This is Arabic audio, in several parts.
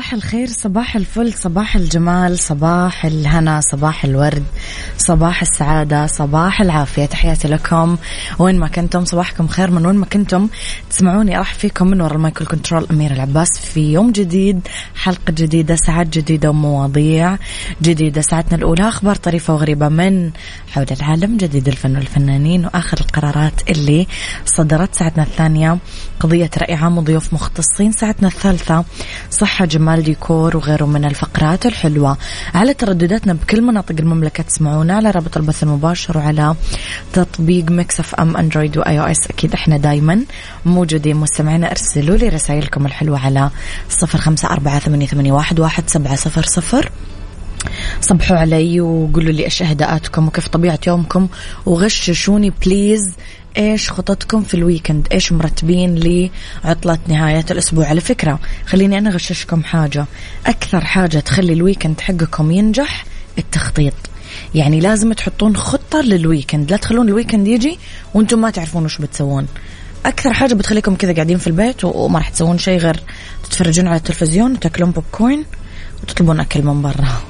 صباح الخير صباح الفل صباح الجمال صباح الهنا صباح الورد صباح السعادة صباح العافية. تحياتي لكم. وين ما كنتم صباحكم خير من وين ما كنتم. تسمعوني راح فيكم من وراء المايكل كنترول أمير العباس في يوم جديد حلقة جديدة ساعات جديدة ومواضيع جديدة. ساعتنا الأولى أخبار طريفة وغريبة من حول العالم جديد الفن والفنانين وآخر القرارات اللي صدرت. ساعتنا الثانية قضية رأي عام وضيوف مختصين. ساعتنا الثالثة صحة جمال ديكور وغيره من الفقرات الحلوة. على تردداتنا بكل مناطق المملكة تسمعونا على رابط البث المباشر وعلى تطبيق Mix FM Android و iOS أكيد إحنا دايما موجودين مستمعينا أرسلوا لي رسائلكم الحلوة على صفر خمسة أربعة ثمانية واحد سبعة صفر صفر. صبحوا علي وقولوا لي إيش أهداءاتكم وكيف طبيعة يومكم. وغششوني please إيش خططكم في ال weekend؟ إيش مرتبين لعطلة نهاية الأسبوع؟ على فكرة خليني أنا أغششكم حاجة. أكثر حاجة تخلي ال weekend حقكم ينجح التخطيط. يعني لازم تحطون خطة لل weekend. لا تخلون ال weekend يجي وأنتم ما تعرفون وش بتسوون. أكثر حاجة بتخليكم كذا قاعدين في البيت وما راح تسوون شيء غير تتفرجون على التلفزيون وتاكلون بوب كورن وتطلبون أكل من برا.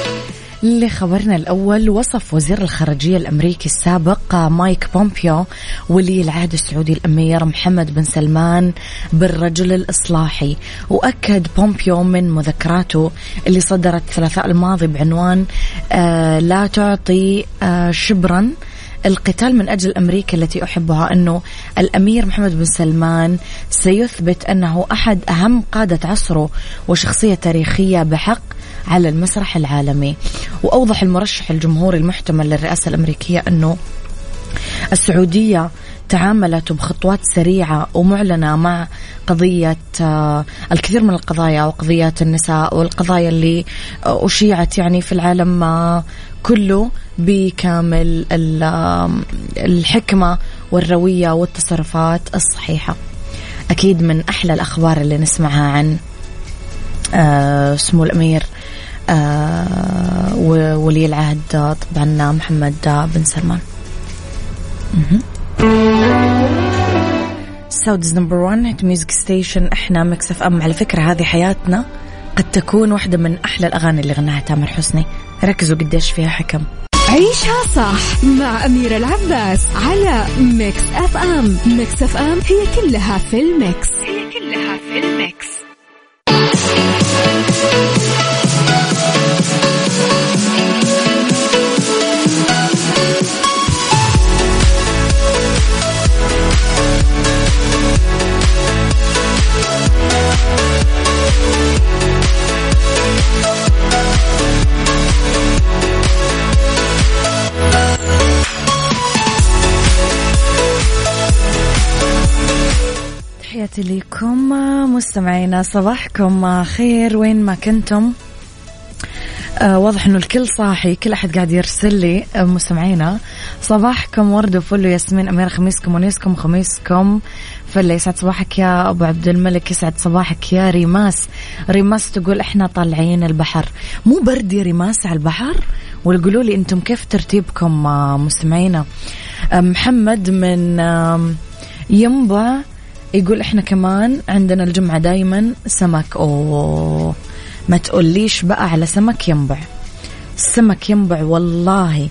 لخبرنا الأول وصف وزير الخارجية الأمريكي السابق مايك بومبيو ولي العهد السعودي الأمير محمد بن سلمان بالرجل الإصلاحي. وأكد بومبيو من مذكراته اللي صدرت الثلاثاء الماضي بعنوان آه لا تعطي آه شبرا القتال من أجل أمريكا التي أحبها. أنه الأمير محمد بن سلمان سيثبت أنه أحد أهم قادة عصره وشخصية تاريخية بحق على المسرح العالمي. وأوضح المرشح الجمهوري المحتمل للرئاسة الأمريكية أنه السعودية تعاملت بخطوات سريعة ومعلنة مع قضية آه، الكثير من القضايا وقضيات النساء والقضايا اللي أشيعت يعني في العالم آه، كله بكامل الحكمة والروية والتصرفات الصحيحة. أكيد من أحلى الأخبار اللي نسمعها عن آه، سمو الأمير آه، وولي العهد طبعا محمد بن سلمان. Saudi's number 1 hit music station إحنا Mix FM على فكرة هذه حياتنا قد تكون واحدة من أحلى الأغاني اللي غناها تامر حسني. ركزوا قديش فيها حكم. عيشها صح مع أميرة العباس على Mix FM Mix FM هي كلها في ال mix. هي كلها في ال mix. تحياتي لكم مستمعينا صباحكم خير وين ما كنتم؟ آه واضح إنه الكل صاحي كل أحد قاعد يرسل لي آه مستمعينا. صباحكم ورد وفل ياسمين أميرة خميسكم ونيسكم خميسكم. فل يسعد صباحك يا أبو عبد الملك يسعد صباحك يا ريماس ريماس تقول إحنا طالعين البحر. مو برد يا ريماس على البحر؟ ولا قولوا لي أنتم كيف ترتيبكم آه مستمعينا؟ آه محمد من آه ينبع يقول إحنا كمان عندنا الجمعة دايما سمك. أوه. ما تقوليش بقى على سمك ينبع. السمك ينبع والله.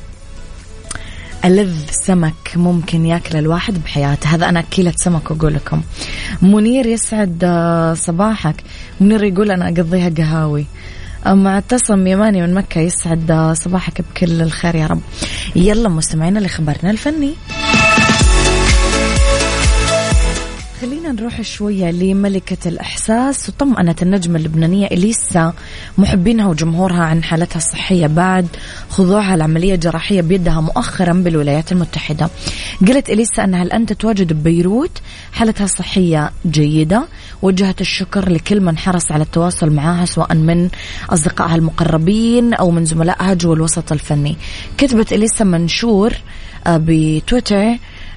ألذ سمك ممكن ياكل الواحد بحياته. هذا أنا أكيلة سمك أقول لكم. منير يسعد آه، صباحك. منير يقول أنا أقضيها قهاوي. معتصم يماني من مكة يسعد آه، صباحك بكل الخير يا رب. يلا مستمعينا لخبرنا الفني. خلينا نروح شوية لملكة الإحساس وطمأنت النجمة اللبنانية إليسا محبينها وجمهورها عن حالتها الصحية بعد خضوعها لعملية جراحية بيدها مؤخرا بالولايات المتحدة. قالت إليسا أنها الآن تتواجد ببيروت. حالتها الصحية جيدة. وجهت الشكر لكل من حرص على التواصل معها سواء من أصدقائها المقربين أو من زملائها جوا الوسط الفني. كتبت إليسا منشور آه، بتويتر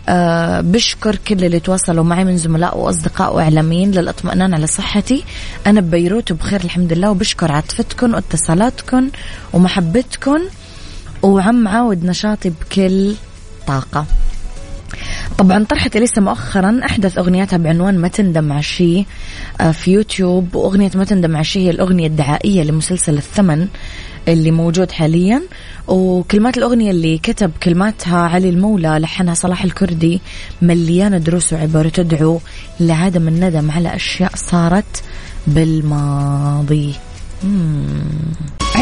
أه بشكر كل اللي تواصلوا معي من زملاء وأصدقاء وإعلاميين للإطمئنان على صحتي. أنا ببيروت وبخير الحمد لله وبشكر عاطفتكم واتصالاتكم ومحبتكم وعم عاود نشاطي بكل طاقة. طبعا طرحت اليسا مؤخرا أحدث أغنياتها بعنوان ما تندم عشي آه، في يوتيوب وأغنية ما تندم ع شي هي الأغنية الدعائية لمسلسل الثمن اللي موجود حاليا. وكلمات الأغنية اللي كتب كلماتها علي المولى لحنها صلاح الكردي مليانة دروس وعبر تدعو لعدم الندم على أشياء صارت بالماضي.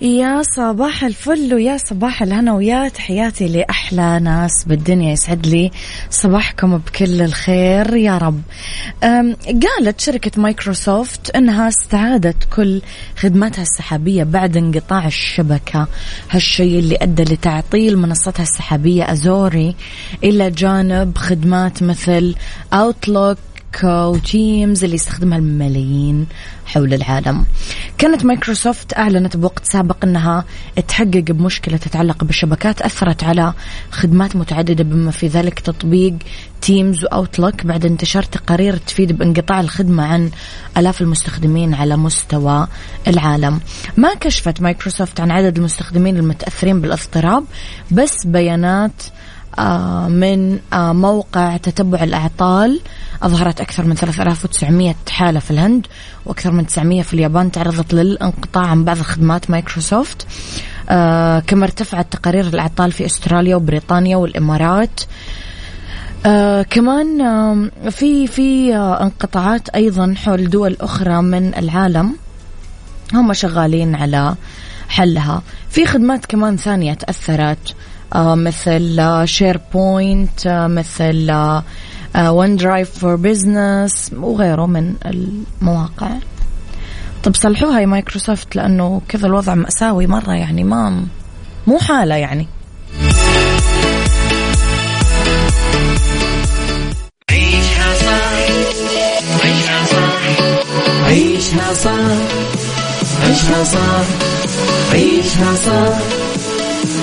يا صباح الفل ويا صباح الهنا ويا تحياتي لأحلى ناس بالدنيا. يسعد لي صباحكم بكل الخير يا رب. قالت شركة مايكروسوفت أنها استعادت كل خدماتها السحابية بعد انقطاع الشبكة. هالشيء اللي أدى لتعطيل منصتها السحابية Azure إلى جانب خدمات مثل Outlook و Teams اللي يستخدمها الملايين حول العالم. كانت مايكروسوفت أعلنت بوقت سابق أنها تحقق بمشكلة تتعلق بالشبكات أثرت على خدمات متعددة بما في ذلك تطبيق Teams و Outlook بعد انتشار تقارير تفيد بانقطاع الخدمة عن ألاف المستخدمين على مستوى العالم. ما كشفت مايكروسوفت عن عدد المستخدمين المتأثرين بالإضطراب بس بيانات من آه، موقع تتبع الأعطال. أظهرت أكثر من 3900 حالة في الهند وأكثر من 900 في اليابان تعرضت للانقطاع عن بعض خدمات مايكروسوفت. آه كما ارتفعت تقارير الأعطال في أستراليا وبريطانيا والإمارات. آه كمان آه في في آه انقطاعات أيضا حول دول أخرى من العالم. هم شغالين على حلها. في خدمات كمان ثانية تأثرت. آه مثل SharePoint آه مثل OneDrive for Business وغيره من المواقع. طب صلحوها يا مايكروسوفت لأنه كذا الوضع مأساوي مرة يعني ما مو حالة يعني. عيشها صح عيشها صح عيشها صح عيشها صح عيشها صح.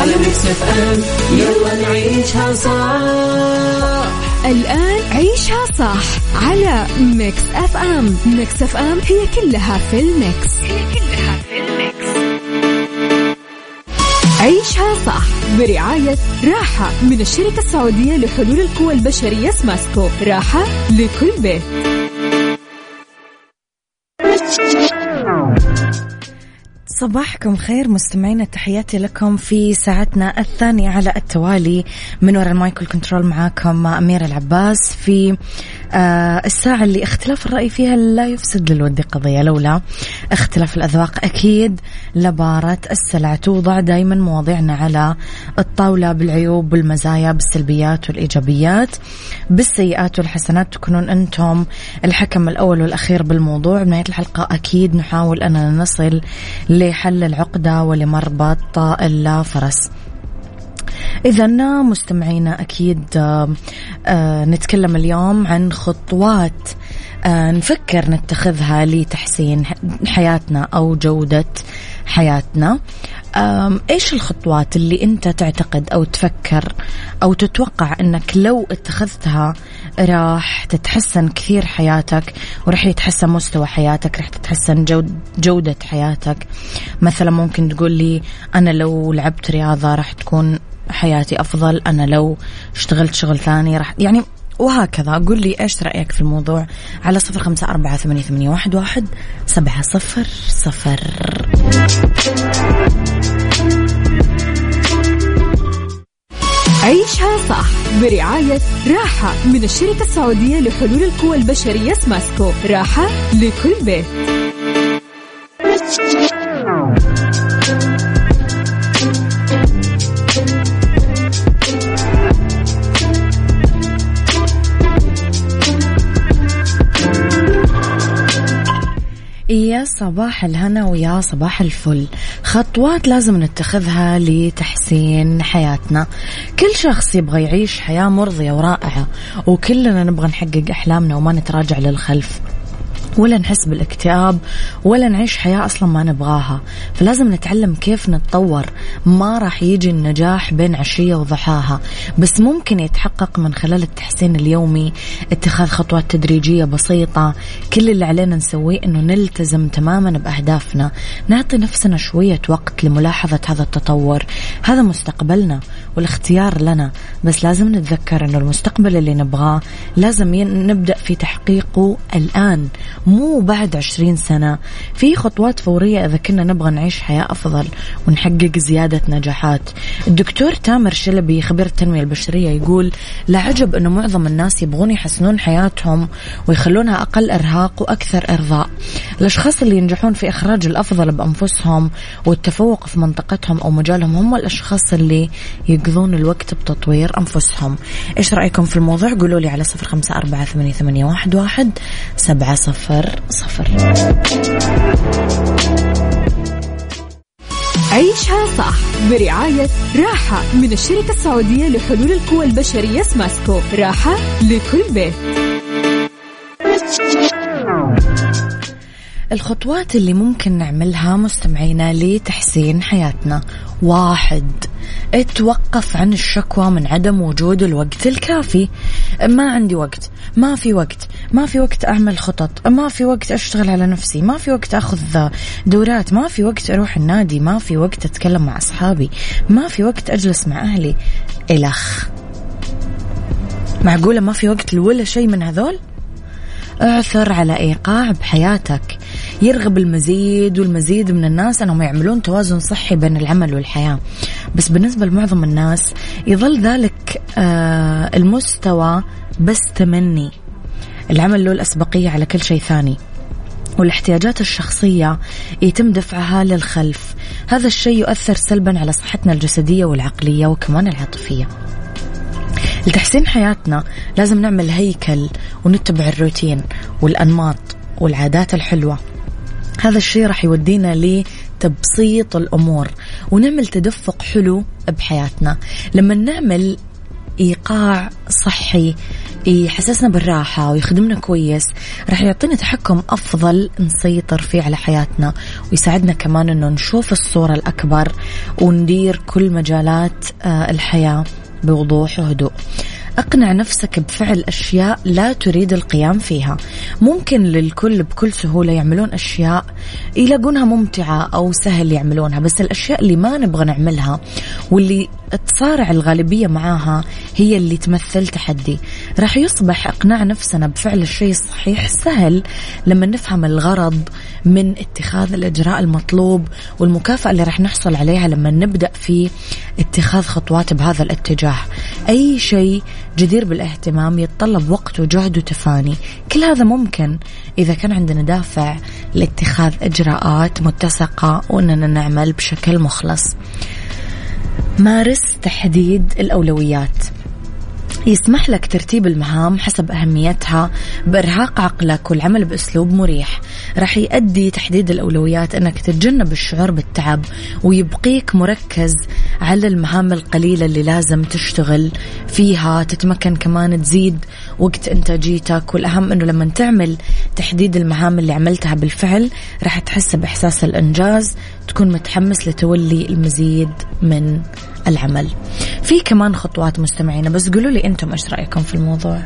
على Mix FM. يلا نعيشها صح. الآن عيشها صح على Mix FM. Mix FM هي كلها في ال mix. هي كلها في ال mix. عيشها صح برعاية راحة من الشركة السعودية لحلول القوى البشرية سماسكو. راحة لكل بيت. صباحكم خير مستمعينا تحياتي لكم في ساعتنا الثانية على التوالي. من وراء ال mic وال control معاكم أميرة العباس في آه الساعة اللي اختلاف الرأي فيها لا يفسد للود قضية لولا اختلاف الأذواق. أكيد لبارة السلع توضع دايما مواضيعنا على الطاولة بالعيوب والمزايا بالسلبيات والإيجابيات بالسيئات والحسنات. تكونون أنتم الحكم الأول والأخير بالموضوع. بنهاية الحلقة أكيد نحاول أننا نصل لحل العقدة ولمربط الفرس إذا مستمعينا أكيد آه، نتكلم اليوم عن خطوات آه، نفكر نتخذها لتحسين حياتنا أو جودة حياتنا. إيش الخطوات اللي أنت تعتقد أو تفكر أو تتوقع إنك لو اتخذتها راح تتحسن كثير حياتك وراح يتحسن مستوى حياتك راح تتحسن جود جودة حياتك. مثلا ممكن تقول لي أنا لو لعبت رياضة راح تكون حياتي أفضل أنا لو اشتغلت شغل ثاني راح يعني وهكذا. قول لي إيش رأيك في الموضوع؟ على صفر خمسة أربعة ثمانية, ثمانية واحد, واحد سبعة صفر صفر. عيشها صح. برعاية راحة من الشركة السعودية لحلول القوى البشرية سماسكو. راحة لكل بيت. يا صباح الهنا ويا صباح الفل. خطوات لازم نتخذها لتحسين حياتنا. كل شخص يبغى يعيش حياة مرضية ورائعة وكلنا نبغى نحقق أحلامنا وما نتراجع للخلف. ولا نحس بالاكتئاب ولا نعيش حياة أصلا ما نبغاها. فلازم نتعلم كيف نتطور. ما راح يجي النجاح بين عشية وضحاها. بس ممكن يتحقق من خلال التحسين اليومي اتخاذ خطوات تدريجية بسيطة. كل اللي علينا نسويه أنه نلتزم تماما بأهدافنا. نعطي نفسنا شوية وقت لملاحظة هذا التطور. هذا مستقبلنا والاختيار لنا. بس لازم نتذكر أنه المستقبل اللي نبغاه. لازم نبدأ في تحقيقه الآن. مو بعد عشرين سنة. في خطوات فورية إذا كنا نبغى نعيش حياة أفضل ونحقق زيادة نجاحات. الدكتور تامر شلبي خبير التنمية البشرية يقول لا عجب أنه معظم الناس يبغون يحسنون حياتهم ويخلونها أقل إرهاق وأكثر إرضاء. الأشخاص اللي ينجحون في إخراج الأفضل بأنفسهم والتفوق في منطقتهم أو مجالهم هم الأشخاص اللي يقضون الوقت بتطوير أنفسهم. إيش رأيكم في الموضوع؟ قولوا لي على صفر خمسة أربعة ثمانية واحد سبعة صفر. صفر صفر. عيشها صح برعاية راحة من الشركة السعودية لحلول القوى البشرية سماسكو راحة لكل بيت. الخطوات اللي ممكن نعملها مستمعينا لتحسين حياتنا. واحد اتوقف عن الشكوى من عدم وجود الوقت الكافي. ما عندي وقت ما في وقت ما في وقت أعمل خطط ما في وقت أشتغل على نفسي ما في وقت أخذ دورات ما في وقت أروح النادي ما في وقت أتكلم مع أصحابي ما في وقت أجلس مع أهلي. إلخ. معقولة ما في وقت لولا شيء من هذول؟ اعثر على إيقاع بحياتك. يرغب المزيد والمزيد من الناس أنهم يعملون توازن صحي بين العمل والحياة. بس بالنسبة لمعظم الناس يظل ذلك آه المستوى بس تمني. العمل له الأسبقية على كل شيء ثاني والاحتياجات الشخصية يتم دفعها للخلف. هذا الشيء يؤثر سلبا على صحتنا الجسدية والعقلية وكمان العاطفية. لتحسين حياتنا لازم نعمل هيكل ونتبع الروتين والأنماط والعادات الحلوة. هذا الشيء راح يودينا لتبسيط الأمور ونعمل تدفق حلو بحياتنا. لما نعمل إيقاع صحي يحسسنا بالراحة ويخدمنا كويس راح يعطينا تحكم أفضل نسيطر فيه على حياتنا ويساعدنا كمان أنه نشوف الصورة الأكبر وندير كل مجالات آه، الحياة بوضوح وهدوء. أقنع نفسك بفعل أشياء لا تريد القيام فيها. ممكن للكل بكل سهولة يعملون أشياء يلاقونها ممتعة أو سهل يعملونها بس الأشياء اللي ما نبغى نعملها واللي تصارع الغالبية معاها هي اللي تمثل تحدي. راح يصبح إقناع نفسنا بفعل الشيء الصحيح سهل لما نفهم الغرض من اتخاذ الإجراء المطلوب والمكافأة اللي راح نحصل عليها لما نبدأ في اتخاذ خطوات بهذا الاتجاه. أي شيء جدير بالاهتمام يتطلب وقت وجهد وتفاني. كل هذا ممكن إذا كان عندنا دافع لاتخاذ إجراءات متسقة وأننا نعمل بشكل مخلص. مارس تحديد الأولويات. يسمح لك ترتيب المهام حسب أهميتها بإرهاق عقلك والعمل بأسلوب مريح. راح يؤدي تحديد الأولويات أنك تتجنب الشعور بالتعب ويبقيك مركز على المهام القليلة اللي لازم تشتغل فيها تتمكن كمان تزيد وقت إنتاجيتك والأهم أنه لما تعمل تحديد المهام اللي عملتها بالفعل راح تحس بإحساس الإنجاز تكون متحمس لتولي المزيد من العمل. في كمان خطوات مستمعينا بس قولوا لي أنتم إيش رأيكم في الموضوع؟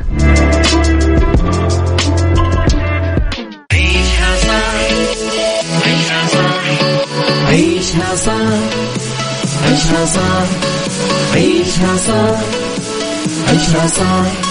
عيشها صح. عيشها صح. عيشها صح. عيشها صح. عيشها عيشها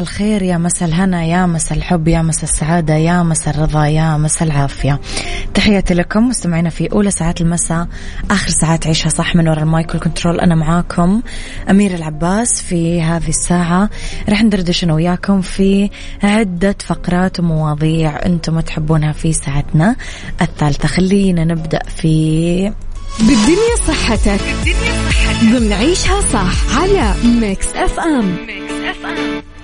الخير يا مسا الهنا يا مسا الحب يا مسا السعادة يا مسا الرضا يا مسا العافية. تحياتي لكم مستمعينا في أولى ساعات المساء آخر ساعات عيشها صح من وراء ال mic وال control أنا معاكم أميرة العباس في هذه الساعة. رح ندردش أنا وياكم في عدة فقرات ومواضيع أنتم تحبونها في ساعتنا الثالثة. خلينا نبدأ في بالدنيا صحتك. بالدنيا صحتك. ضمن عيشها صح على Mix FM Mix FM.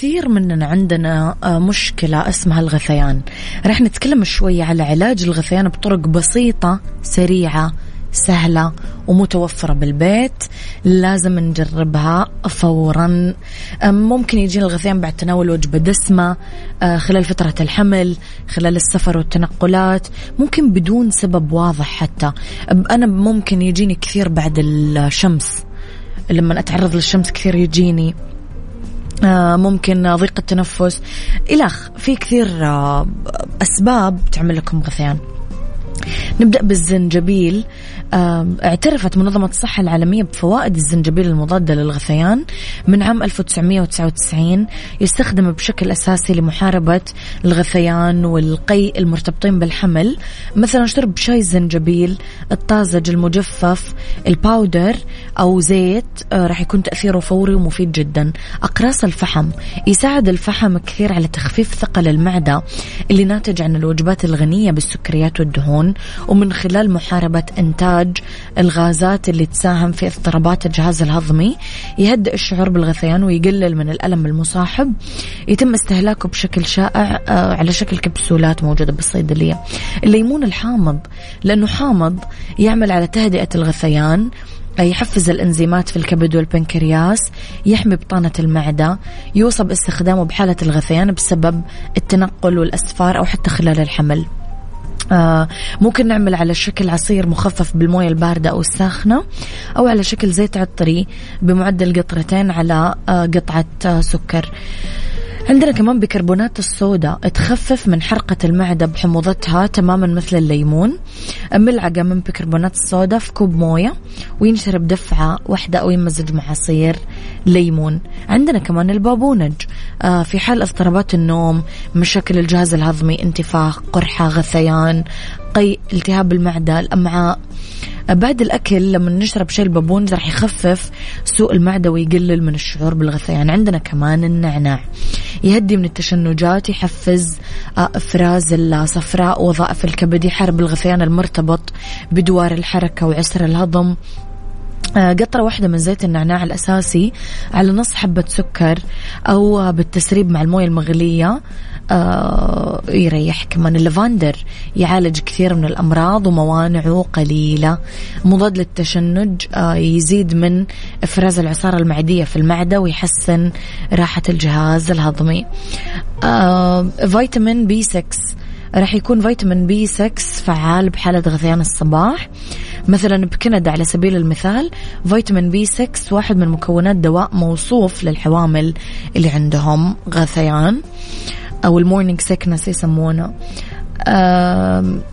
كثير مننا عندنا آه، مشكلة اسمها الغثيان. رح نتكلم شوي على علاج الغثيان بطرق بسيطة سريعة سهلة ومتوفرة بالبيت. لازم نجربها فورا. ممكن يجينا الغثيان بعد تناول وجبة دسمة آه، خلال فترة الحمل خلال السفر والتنقلات ممكن بدون سبب واضح حتى. أنا ممكن يجيني كثير بعد الشمس. لما أتعرض للشمس كثير يجيني. ممكن ضيق التنفس. إلخ في كثير آه، أسباب تعمل لكم غثيان. نبدأ بالزنجبيل. اعترفت منظمة الصحة العالمية بفوائد الزنجبيل المضادة للغثيان من عام 1999 يستخدم بشكل أساسي لمحاربة الغثيان والقيء المرتبطين بالحمل. مثلا شرب شاي الزنجبيل الطازج المجفف ال powder أو زيت آه، راح يكون تأثيره فوري ومفيد جدا. أقراص الفحم. يساعد الفحم كثير على تخفيف ثقل المعدة اللي ناتج عن الوجبات الغنية بالسكريات والدهون. ومن خلال محاربة إنتاج الغازات اللي تساهم في اضطرابات الجهاز الهضمي يهدئ الشعور بالغثيان ويقلل من الألم المصاحب. يتم استهلاكه بشكل شائع آه، على شكل كبسولات موجودة بالصيدلية الليمون الحامض. لأنه حامض يعمل على تهدئة الغثيان يحفز الإنزيمات في الكبد والبنكرياس يحمي بطانة المعدة يوصى استخدامه بحالة الغثيان بسبب التنقل والأسفار أو حتى خلال الحمل. آه ممكن نعمل على شكل عصير مخفف بالموية الباردة أو الساخنة أو على شكل زيت عطري بمعدل قطرتين على آه قطعة آه سكر. عندنا كمان بيكربونات الصودا تخفف من حرقة المعدة بحموضتها تماما مثل الليمون. ملعقة من بيكربونات الصودا في كوب موية وينشرب دفعة واحدة أو يمزج مع عصير ليمون. عندنا كمان البابونج. آه في حال اضطرابات النوم مشاكل الجهاز الهضمي انتفاخ قرحة غثيان قيء التهاب المعدة الأمعاء بعد الأكل لما نشرب شاي البابونج راح يخفف سوء المعدة ويقلل من الشعور بالغثيان عندنا كمان النعناع. يهدي من التشنجات يحفز آه، إفراز الصفراء وظائف الكبد يحارب الغثيان المرتبط بدوار الحركة وعسر الهضم. آه، قطرة واحدة من زيت النعناع الأساسي على نص حبة سكر أو بالتسريب مع الموية المغلية. آه يريح كمان. اللافندر يعالج كثير من الأمراض وموانعه قليلة. مضاد للتشنج آه يزيد من إفراز العصارة المعدية في المعدة ويحسن راحة الجهاز الهضمي. آه فيتامين B 6 راح يكون فيتامين B 6 فعال بحالة غثيان الصباح. مثلا بكندا على سبيل المثال فيتامين B 6 واحد من مكونات دواء موصوف للحوامل اللي عندهم غثيان. أو ال morning sickness يسمونه.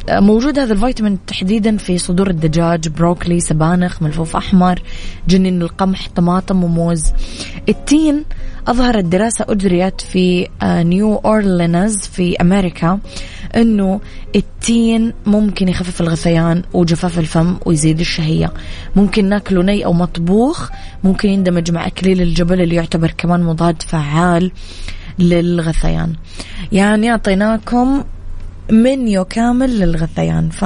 موجود هذا الفيتامين تحديدا في صدور الدجاج بروكلي سبانخ ملفوف أحمر جنين القمح طماطم وموز. التين أظهرت دراسة أجريت في نيو أورلينز في أمريكا أنه التين ممكن يخفف الغثيان وجفاف الفم ويزيد الشهية. ممكن ناكله ني أو مطبوخ ممكن يندمج مع أكليل الجبل اللي يعتبر كمان مضاد فعال. للغثيان. يعني أعطيناكم منيو كامل للغثيان ف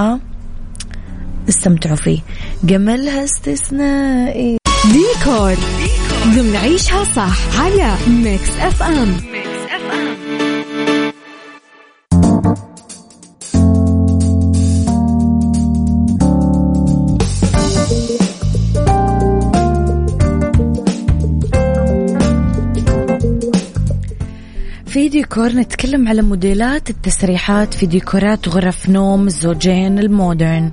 استمتعوا فيه. جملها استثنائي. ديكور. ضمن عيشها صح على Mix FM. في ديكور نتكلم على موديلات التسريحات في ديكورات غرف نوم الزوجين ال modern.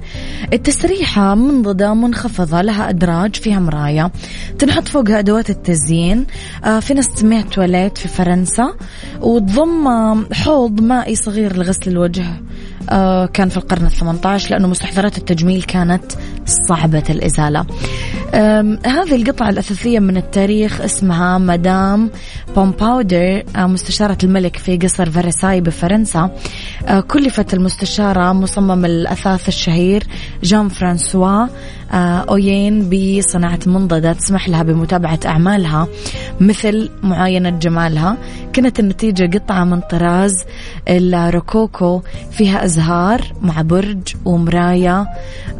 التسريحة منضدة منخفضة لها أدراج فيها مراية. تنحط فوقها أدوات التزيين. آه في ناس تسميها تواليت في فرنسا. وتضم حوض مائي صغير لغسل الوجه. كان في القرن الثمانية عشر لأنه مستحضرات التجميل كانت صعبة الإزالة. هذه القطعة الأثاثية من التاريخ اسمها مدام بومبادور آه مستشارة الملك في قصر فرساي بفرنسا. آه كلفت المستشارة مصمم الأثاث الشهير جان فرانسوا آه أوبين بصناعة منضدة تسمح لها بمتابعة أعمالها مثل معاينة جمالها. كانت النتيجة قطعة من طراز الروكوكو فيها أزهار مع برج ومراية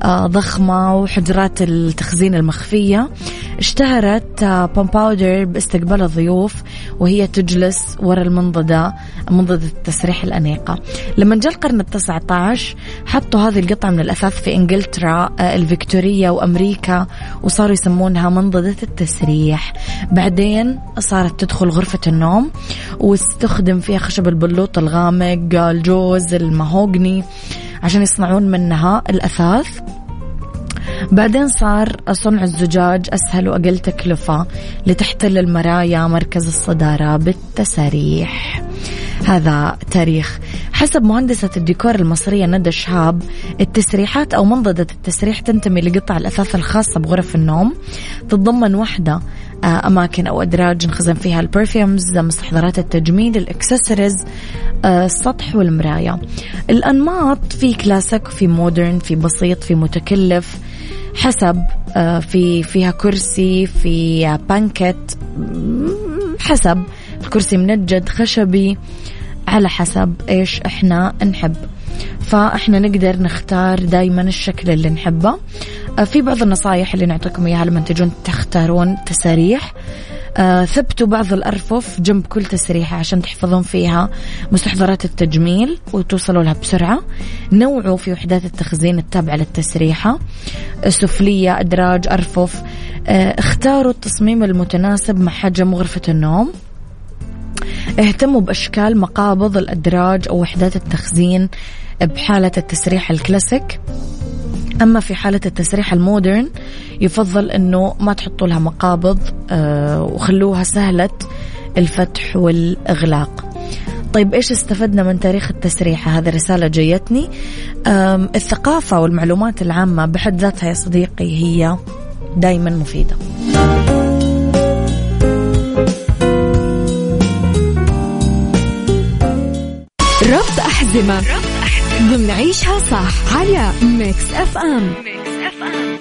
آه ضخمة وحجرات التخزين المخفية. اشتهرت بومباودر باستقبال الضيوف. وهي تجلس وراء المنضدة منضدة التسريح الأنيقة. لما جاء القرن التاسع عشر حطوا هذه القطعة من الأثاث في إنجلترا الفيكتورية وأمريكا وصاروا يسمونها منضدة التسريح. بعدين صارت تدخل غرفة النوم واستخدم فيها خشب البلوط الغامق الجوز المهوجني عشان يصنعون منها الأثاث. بعدين صار صنع الزجاج أسهل وأقل تكلفة لتحتل المرايا مركز الصدارة بالتساريح. هذا تاريخ. حسب مهندسة الديكور المصرية ندى شهاب التسريحات أو منضدة التسريح تنتمي لقطع الأثاث الخاصة بغرف النوم. تتضمن وحدة آه، أماكن أو أدراج نخزن فيها ال perfumes مستحضرات التجميل الإكسسوارز آه، السطح والمراية الأنماط في كلاسيك في modern في بسيط في متكلف. حسب آه، في فيها كرسي في banquette حسب. الكرسي منجد خشبي على حسب إيش إحنا نحب. فإحنا نقدر نختار دائما الشكل اللي نحبه. آه، في بعض النصائح اللي نعطيكم إياها لما تجون تختارون تساريح. ثبتوا بعض الأرفف جنب كل تسريحة عشان تحفظون فيها مستحضرات التجميل وتوصلوا لها بسرعة. نوعوا في وحدات التخزين التابعة للتسريحة. سفلية أدراج أرفف. آه، اختاروا التصميم المتناسب مع حجم غرفة النوم. اهتموا بأشكال مقابض الأدراج أو وحدات التخزين بحالة التسريح الكلاسيك. أما في حالة التسريح المودرن يفضل أنه ما تحطوا لها مقابض آه وخلوها سهلة الفتح والإغلاق. طيب إيش استفدنا من تاريخ التسريحة هذه رسالة جيتني الثقافة والمعلومات العامة بحد ذاتها يا صديقي هي دايما مفيدة. ربط أحزمة. ضمن عيشها صح على Mix أم Mix FM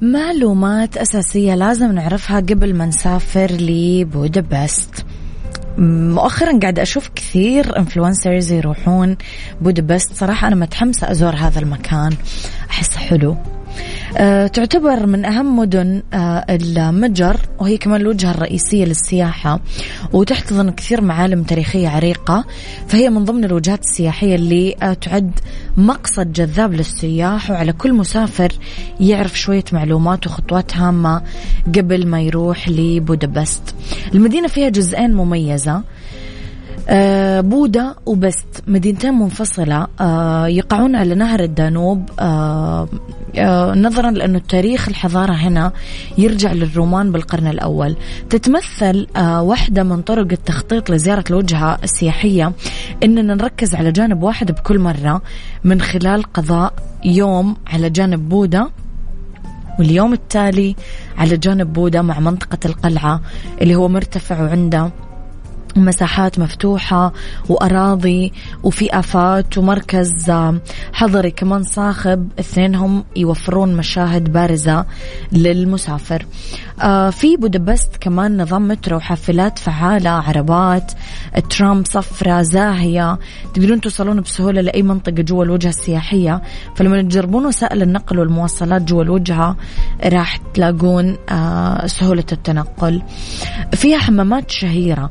معلومات أساسية لازم نعرفها قبل ما نسافر لبودابست. مؤخرا قاعد أشوف كثير انفلونسرز يروحون بودابست. صراحة أنا متحمسة أزور هذا المكان. أحس حلو. تعتبر من أهم مدن أه المجر وهي كمان الوجهة الرئيسية للسياحة وتحتضن كثير معالم تاريخية عريقة. فهي من ضمن الوجهات السياحية اللي أه تعد مقصد جذاب للسياح وعلى كل مسافر يعرف شوية معلومات وخطوات هامة قبل ما يروح لبودابست. المدينة فيها جزئين مميزة. آه، بودا وبست. مدينتين منفصلة. آه، يقعون على نهر الدانوب. آه، نظرا لأنه التاريخ الحضارة هنا يرجع للرومان بالقرن الأول. تتمثل واحدة من طرق التخطيط لزيارة الوجهة السياحية إننا نركز على جانب واحد بكل مرة من خلال قضاء يوم على جانب بودا واليوم التالي على جانب بودا مع منطقة القلعة اللي هو مرتفع وعنده مساحات مفتوحة وأراضي وفي آفات ومركز حضري كمان صاخب اثنينهم يوفرون مشاهد بارزة للمسافر. آه، في بودابست كمان نظام مترو حافلات فعالة عربات ترام صفرة زاهية. تقدرون توصلون بسهولة لأي منطقة جوا الوجهة السياحية. فلما تجربون وسائل النقل والمواصلات جوا الوجهة راح تلاقون آه، سهولة التنقل. فيها حمامات شهيرة.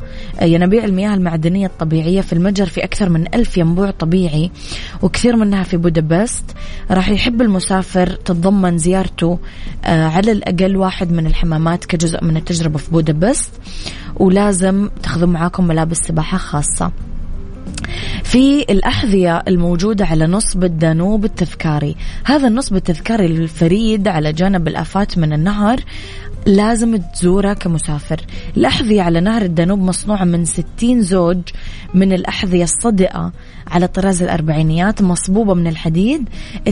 ينابيع المياه المعدنية الطبيعية في المجر في أكثر من ألف ينبوع طبيعي وكثير منها في بودابست. راح يحب المسافر تتضمن زيارته آه، على الأقل واحد من الحمامات كجزء من التجربة في بودابست ولازم تاخذوا معاكم ملابس سباحة خاصة. في الأحذية الموجودة على نصب الدانوب التذكاري. هذا النصب التذكاري الفريد على جانب الآفات من النهر. لازم تزوره كمسافر. الأحذية على نهر الدانوب مصنوعة من 60 زوج من الأحذية الصدئة على طراز الأربعينيات مصبوبة من الحديد.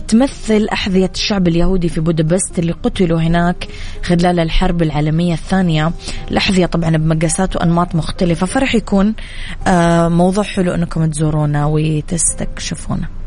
تمثل أحذية الشعب اليهودي في بودابست اللي قتلوا هناك خلال الحرب العالمية الثانية. الأحذية طبعا بمقاسات وأنماط مختلفة فرح يكون آه، موضوع حلو أنكم تزورونا وتستكشفونه